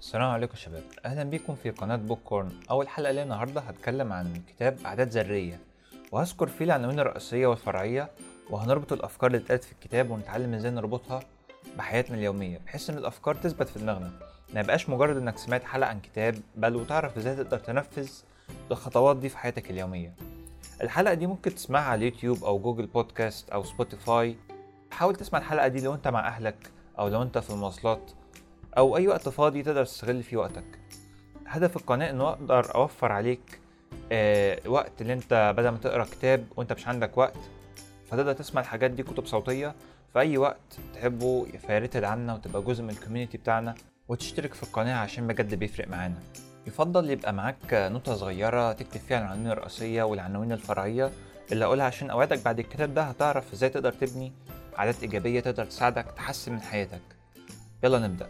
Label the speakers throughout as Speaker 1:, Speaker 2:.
Speaker 1: السلام عليكم شباب. أهلا بيكم في قناة Book Corn أول حلقة ليا النهاردة هتكلم عن كتاب عادات ذرية. وهذكر فيه العناوين الرئيسية والفرعية وهنربط الأفكار اللي اتقالت في الكتاب ونتعلم إزاي نربطها بحياتنا اليومية بحيث إن الأفكار تثبت في دماغنا. ما يبقاش مجرد إنك سمعت حلقة عن كتاب بل وتعرف إزاي تقدر تنفذ الخطوات دي في حياتك اليومية. الحلقة دي ممكن تسمعها على اليوتيوب أو Google Podcast أو Spotify. حاول تسمع الحلقة دي لو أنت مع أهلك أو لو أنت في المواصلات. أو أي وقت فاضي تقدر تستغل فيه وقتك. هدف القناة إنه أقدر أوفر عليك آه وقت اللي أنت بدل ما تقرأ كتاب وأنت مش عندك وقت فتقدر تسمع الحاجات دي كتب صوتية في أي وقت تحبه فياريت تدعمنا وتبقى جزء من ال community بتاعنا وتشترك في القناة عشان بجد بيفرق معانا. يفضل يبقى معاك نوتة صغيرة تكتب فيها العناوين الرئيسية والعناوين الفرعية اللي اقولها عشان اوعدك بعد الكتاب ده هتعرف إزاي تقدر تبني عادات إيجابية تقدر تساعدك تحسن من حياتك. يلا نبدأ.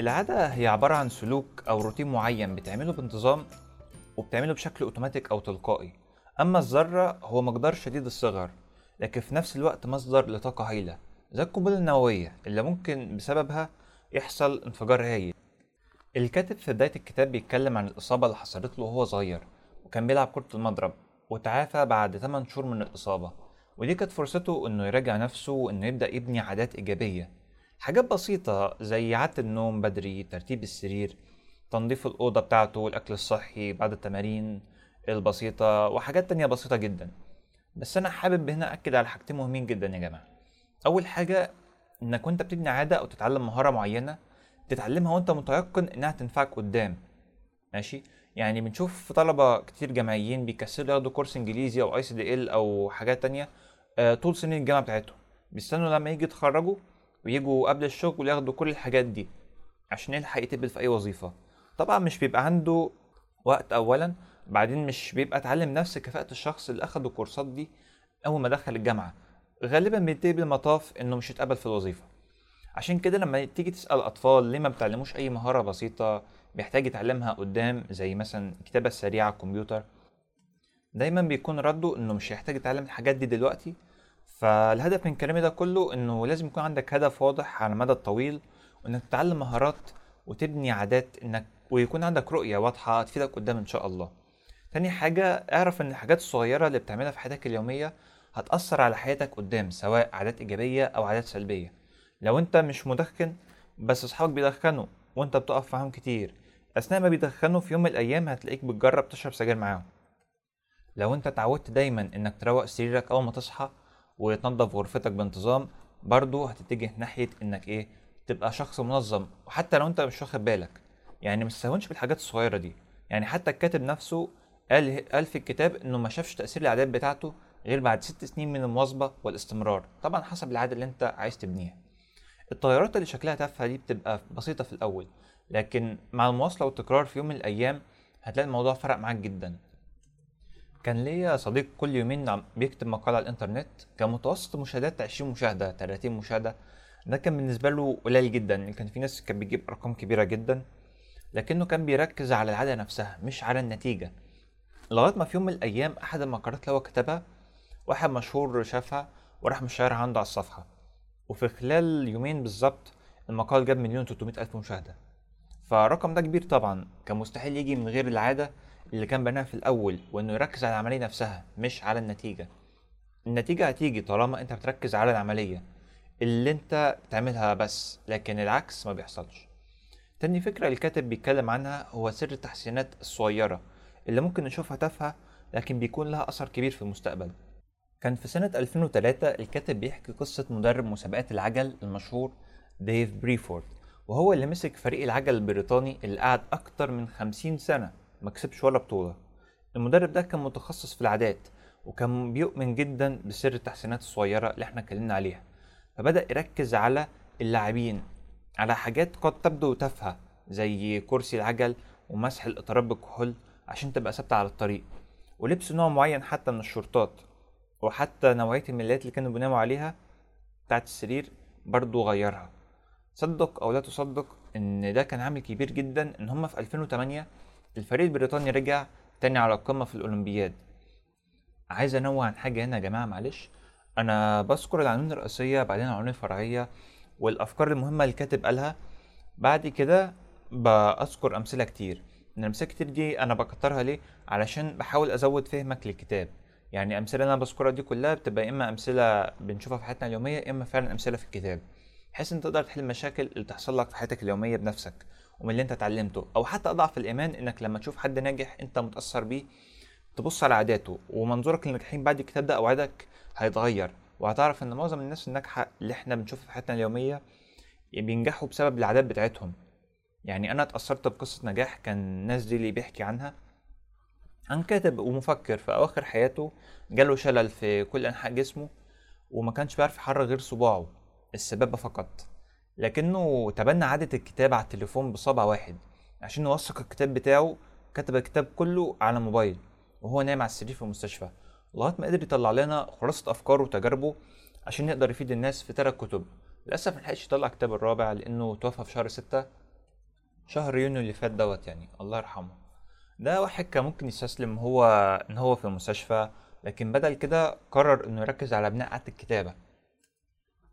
Speaker 1: العادة هي عبارة عن سلوك أو روتين معين بتعمله بانتظام وبتعمله بشكل أوتوماتيك أو تلقائي. أما الذرة هو مقدار شديد الصغر لكن في نفس الوقت مصدر لطاقة هائلة زي القنبلة النووية اللي ممكن بسببها يحصل انفجار هايل. الكاتب في بداية الكتاب بيتكلم عن الإصابة اللي حصلت له وهو صغير وكان بيلعب كرة المضرب وتعافى بعد 8 شهور من الإصابة ودي كانت فرصته إنه يراجع نفسه وإنه يبدأ يبني عادات إيجابية. حاجات بسيطة زي إعادة النوم بدري ترتيب السرير تنظيف الأوضة بتاعته الأكل الصحي بعد التمارين البسيطة وحاجات تانية بسيطة جدا. بس أنا حابب هنا أكد على حاجتين مهمين جدا يا جماعة. أول حاجة إنك وأنت بتبني عادة أو تتعلم مهارة معينة تتعلمها وأنت متيقن إنها تنفعك قدام. ماشي؟ يعني بنشوف طلبة كتير جامعيين بيكسلوا ياخدوا كورس إنجليزي أو أي سي دي إل أو حاجات تانية آه، طول سنين الجامعة بتاعتهم. بيستنوا لما يجي يتخرجوا ويجوا قبل الشغل ياخدوا كل الحاجات دي عشان يلحق يتقبل في أي وظيفة. طبعا مش بيبقى عنده وقت اولا بعدين مش بيبقى اتعلم نفس كفاءة الشخص اللي اخد الكورسات دي أول ما دخل الجامعة. غالبا بينتهي بالمطاف إنه مش هيتقبل في الوظيفة. عشان كده لما تيجي تسأل أطفال ليه ما بتعلموش أي مهارة بسيطة بيحتاج يتعلمها قدام زي مثلا الكتابة السريعة على الكمبيوتر. دايما بيكون رده إنه مش هيحتاج يتعلم الحاجات دي دلوقتي فالهدف من كلامي ده كله إنه لازم يكون عندك هدف واضح على المدى الطويل وإنك تتعلم مهارات وتبني عادات إنك ويكون عندك رؤية واضحة تفيدك قدام إن شاء الله. تاني حاجة اعرف إن الحاجات الصغيرة اللي بتعملها في حياتك اليومية هتأثر على حياتك قدام سواء عادات إيجابية أو عادات سلبية. لو أنت مش مدخن بس أصحابك بيدخنوا وأنت بتقف معاهم كتير أثناء ما بيدخنوا في يوم من الأيام هتلاقيك بتجرب تشرب سجاير معاهم. لو أنت اتعودت دايما إنك تروق سريرك أول ما تصحى وتنظف غرفتك بانتظام برضو هتتجه ناحية إنك إيه تبقى شخص منظم وحتى لو أنت مش واخد بالك. يعني ما تستهونش بالحاجات الصغيرة دي. يعني حتى الكاتب نفسه قال قال في الكتاب إنه ما شافش تأثير العادات بتاعته غير بعد ست سنين من المواظبة والاستمرار. طبعا حسب العادة اللي أنت عايز تبنيها. التغيرات اللي شكلها تافهة دي بتبقى بسيطة في الأول لكن مع المواصلة والتكرار في يوم من الأيام هتلاقي الموضوع فرق معاك جدا. كان ليا صديق كل يومين عم بيكتب مقال على الإنترنت كان متوسط مشاهدات 20 مشاهدة 30 مشاهدة. ده كان بالنسبة له قليل جدا كان في ناس كان بيجيب أرقام كبيرة جدا. لكنه كان بيركز على العادة نفسها مش على النتيجة. لغاية ما في يوم من الأيام أحد المقالات اللي هو كتبها واحد مشهور شافها وراح مشيرها عنده على الصفحة. وفي خلال يومين بالظبط المقال جاب مليون وتلتمية ألف مشاهدة. فالرقم ده كبير طبعا كان مستحيل يجي من غير العادة اللي كان بناها في الأول وإنه يركز على العملية نفسها مش على النتيجة. النتيجة هتيجي طالما أنت بتركز على العملية اللي أنت بتعملها بس لكن العكس ما بيحصلش. تاني فكرة الكاتب بيتكلم عنها هو سر التحسينات الصغيرة اللي ممكن نشوفها تافهة لكن بيكون لها أثر كبير في المستقبل. كان في سنة 2003 الكاتب بيحكي قصة مدرب مسابقات العجل المشهور ديف بريفورد وهو اللي مسك فريق العجل البريطاني اللي قعد أكتر من 50 سنة. ما كسبش ولا بطولة. المدرب ده كان متخصص في العادات وكان بيؤمن جدا بسر التحسينات الصغيرة اللي إحنا اتكلمنا عليها. فبدأ يركز على اللاعبين على حاجات قد تبدو تافهة زي كرسي العجل ومسح الإطارات بالكحول عشان تبقى ثابتة على الطريق ولبس نوع معين حتى من الشورتات وحتى نوعية الملايات اللي كانوا بيناموا عليها بتاعت السرير برضو غيرها. صدق أو لا تصدق إن ده كان عامل كبير جدا إن هما في 2008 الفريق البريطاني رجع تاني على القمة في الأولمبياد. عايز أنوه عن حاجة هنا يا جماعة معلش. أنا بذكر العناوين الرئيسية بعدين العناوين الفرعية والأفكار المهمة اللي الكاتب قالها. بعد كده بذكر أمثلة كتير. ان الامثله كتير دي أنا بكترها ليه؟ علشان بحاول أزود فهمك للكتاب. يعني أمثلة اللي أنا بذكرها دي كلها بتبقى إما أمثلة بنشوفها في حياتنا اليومية إما فعلا أمثلة في الكتاب. بحيث إن تقدر تحل المشاكل اللي تحصل لك في حياتك اليومية بنفسك. ومن اللي انت اتعلمته. أو حتى أضعف الإيمان إنك لما تشوف حد ناجح أنت متأثر بيه تبص على عاداته ومنظورك للناجحين بعد الكتاب ده اوعدك هيتغير. وهتعرف إن معظم الناس الناجحة اللي إحنا بنشوفها في حياتنا اليومية بينجحوا بسبب العادات بتاعتهم. يعني أنا اتأثرت بقصة نجاح كان الناس دي اللي بيحكي عنها. عن كاتب ومفكر في أواخر حياته جاله شلل في كل أنحاء جسمه وما كانش بيعرف يحرك غير صباعه السبابة فقط. لكنه تبنى عادة الكتابه على التليفون بصبع واحد عشان يوثق الكتاب بتاعه كتب الكتاب كله على موبايل وهو نايم على السرير في المستشفى. لغاية ما قدر يطلع لنا خلاصه أفكاره وتجاربه عشان يقدر يفيد الناس في ثلاث كتب. للأسف ملحقش يطلع كتاب الرابع لأنه توفى في شهر ستة شهر يونيو اللي فات دوت يعني الله يرحمه. ده واحد كان ممكن يستسلم هو إن هو في المستشفى لكن بدل كده قرر إنه يركز على بناء عادة الكتابة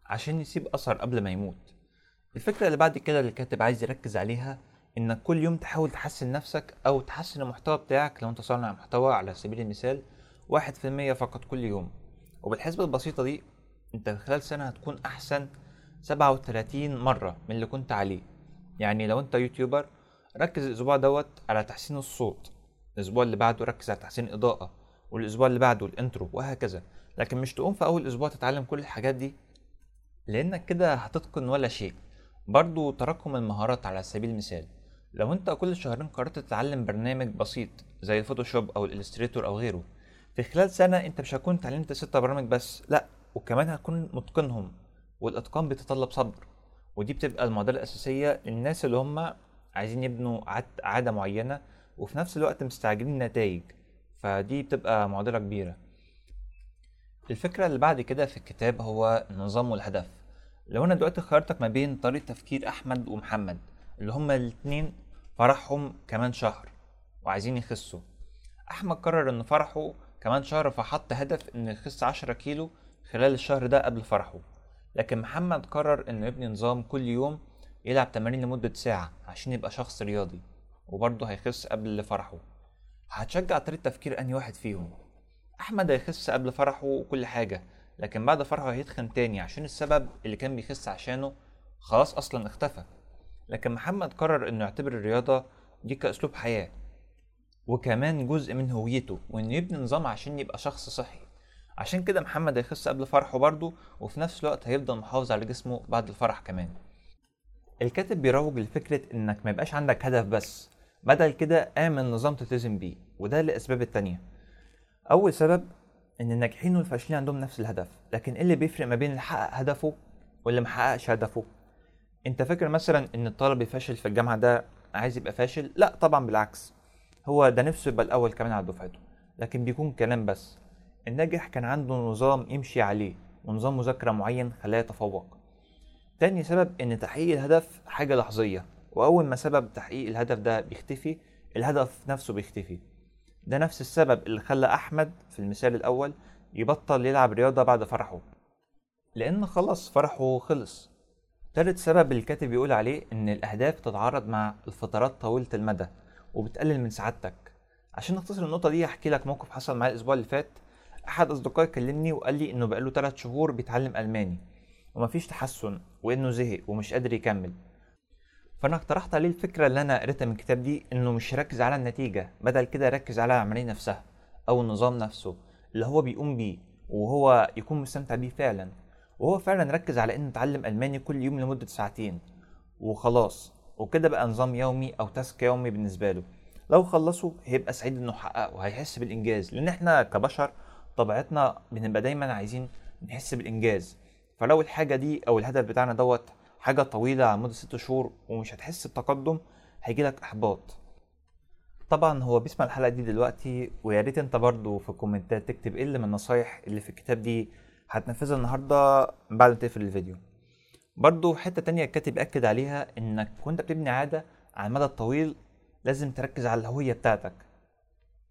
Speaker 1: عشان يسيب أثر قبل ما يموت. الفكرة اللي بعد كده اللي الكاتب عايز يركز عليها إنك كل يوم تحاول تحسن نفسك أو تحسن المحتوى بتاعك لو أنت صانع محتوى على سبيل المثال واحد في المية فقط كل يوم. وبالحسبة البسيطة دي أنت خلال سنة هتكون أحسن سبعة وتلاتين مرة من اللي كنت عليه. يعني لو أنت YouTuber ركز الأسبوع دوت على تحسين الصوت الأسبوع اللي بعده ركز على تحسين الإضاءة والأسبوع اللي بعده ال intro وهكذا. لكن مش تقوم في أول أسبوع تتعلم كل الحاجات دي لأنك كده هتتقن ولا شيء. برضو تراكم المهارات على سبيل المثال لو انت كل شهرين قررت تتعلم برنامج بسيط زي ال Photoshop أو ال Illustrator أو غيره في خلال سنة انت مش هتكون اتعلمت ستة برامج بس لأ وكمان هتكون متقنهم والأتقان بيتطلب صبر ودي بتبقى المعضلة الأساسية للناس اللي هم عايزين يبنوا عادة معينة وفي نفس الوقت مستعجلين النتائج فدي بتبقى معضلة كبيرة. الفكرة اللي بعد كده في الكتاب هو النظام والهدف. لو أنا دلوقتي خيرتك ما بين طريقة تفكير أحمد ومحمد اللي هما الاتنين فرحهم كمان شهر وعايزين يخسوا. أحمد قرر ان فرحه كمان شهر فحط هدف إنه يخس عشرة كيلو خلال الشهر ده قبل فرحه. لكن محمد قرر إنه يبني نظام كل يوم يلعب تمارين لمدة ساعة عشان يبقى شخص رياضي وبرضه هيخس قبل فرحه. هتشجع طريقة تفكير أنهي واحد فيهم؟ أحمد هيخس قبل فرحه وكل حاجة لكن بعد فرحه هيتخن تاني عشان السبب اللي كان بيخس عشانه خلاص أصلا اختفى. لكن محمد قرر إنه يعتبر الرياضة دي كأسلوب حياة وكمان جزء من هويته وإنه يبني نظام عشان يبقى شخص صحي. عشان كده محمد هيخس قبل فرحه برضه وفي نفس الوقت هيفضل محافظ على جسمه بعد الفرح كمان. الكاتب بيروج لفكرة إنك ما يبقاش عندك هدف بس بدل كده اعمل نظام تلتزم بيه وده لأسباب التانية. أول سبب إن الناجحين والفاشلين عندهم نفس الهدف لكن إيه اللي بيفرق ما بين اللي حقق هدفه واللي محققش هدفه؟ أنت فاكر مثلا إن الطالب الفاشل في الجامعة ده عايز يبقى فاشل؟ لا طبعا بالعكس. هو ده نفسه يبقى الأول كمان على دفعته لكن بيكون كلام بس. الناجح كان عنده نظام يمشي عليه ونظام مذاكرة معين خلاه يتفوق. تاني سبب إن تحقيق الهدف حاجة لحظية وأول ما سبب تحقيق الهدف ده بيختفي الهدف نفسه بيختفي. ده نفس السبب اللي خلى أحمد في المثال الأول يبطل يلعب رياضة بعد فرحه. لأن خلاص فرحه خلص. تالت سبب الكاتب بيقول عليه إن الأهداف تتعارض مع الفترات طويلة المدى وبتقلل من سعادتك. عشان نختصر النقطة دي هحكي لك موقف حصل معايا الأسبوع اللي فات. أحد أصدقائي كلمني وقال لي إنه بقاله 3 شهور بيتعلم ألماني ومفيش تحسن وإنه زهق ومش قادر يكمل. فأنا اقترحت عليه الفكرة اللي أنا قريتها من الكتاب دي إنه مش يركز على النتيجة بدل كده يركز على العملية نفسها أو النظام نفسه اللي هو بيقوم بيه وهو يكون مستمتع بيه فعلا. وهو فعلا ركز على إنه يتعلم ألماني كل يوم لمدة ساعتين وخلاص وكده بقى نظام يومي أو تاسك يومي بالنسبة له. لو خلصه هيبقى سعيد إنه حققه وهيحس بالإنجاز لأن إحنا كبشر طبيعتنا بنبقى دايما عايزين نحس بالإنجاز. فلو الحاجة دي أو الهدف بتاعنا دوت حاجة طويلة على مدة ست شهور ومش هتحس بتقدم هيجيلك إحباط. طبعا هو بيسمع الحلقة دي دلوقتي ويا ريت أنت برضو في الكومنتات تكتب إيه اللي من النصايح اللي في الكتاب دي هتنفذها النهارده بعد ما تقفل الفيديو. برضو حتة تانية الكاتب أكد عليها إنك وأنت بتبني عادة على المدى الطويل لازم تركز على الهوية بتاعتك.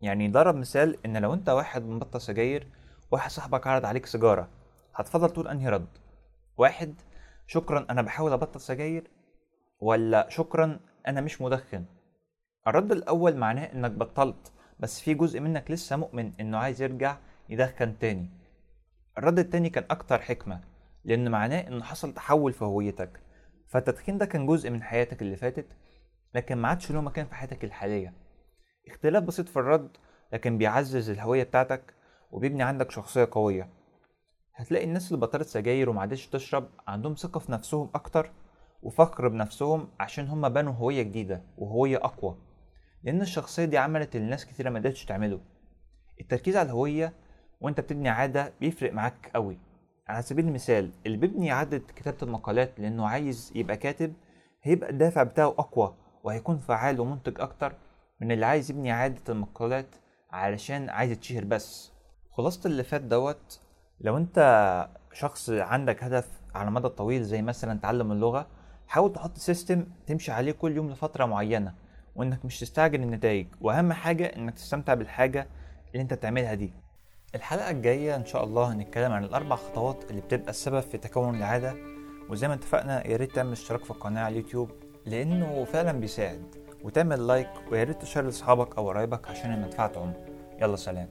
Speaker 1: يعني ضرب مثال إن لو أنت واحد مبطل سجاير واحد صاحبك عرض عليك سيجارة هتفضل تقول أنهي رد؟ واحد شكرا أنا بحاول أبطل سجاير؟ ولا شكرا أنا مش مدخن؟ الرد الأول معناه إنك بطلت بس في جزء منك لسه مؤمن إنه عايز يرجع يدخن تاني. الرد التاني كان أكتر حكمة لأن معناه انه حصل تحول في هويتك. فالتدخين ده كان جزء من حياتك اللي فاتت لكن ما عادش له مكان في حياتك الحالية. اختلاف بسيط في الرد لكن بيعزز الهوية بتاعتك وبيبني عندك شخصية قوية. هتلاقي الناس اللي بطلت سجاير ومعادش تشرب عندهم ثقة في نفسهم أكتر وفخر بنفسهم عشان هما بنوا هوية جديدة وهوية أقوى. لأن الشخصية دي عملت اللي ناس كتيرة ما قدرتش تعمله. التركيز على الهوية وأنت بتبني عادة بيفرق معاك قوي على سبيل المثال اللي بيبني عادة كتابة المقالات لأنه عايز يبقى كاتب هيبقى الدافع بتاعه أقوى وهيكون فعال ومنتج أكتر من اللي عايز يبني عادة المقالات علشان عايز يتشهر بس. خلاصة اللي فات دوت لو انت شخص عندك هدف على المدى الطويل زي مثلا تعلم اللغة حاول تحط سيستم تمشي عليه كل يوم لفترة معينة وإنك مش تستعجل النتائج. وأهم حاجة إنك تستمتع بالحاجة اللي أنت بتعملها دي. الحلقة الجاية إن شاء الله هنتكلم عن الأربع خطوات اللي بتبقى السبب في تكون العادة. وزي ما اتفقنا يا ريت تعمل اشتراك في القناة على اليوتيوب لأنه فعلا بيساعد. وتعمل like ويا ريت تشير لأصحابك أو قرايبك عشان المنفعة تعم يلا سلام.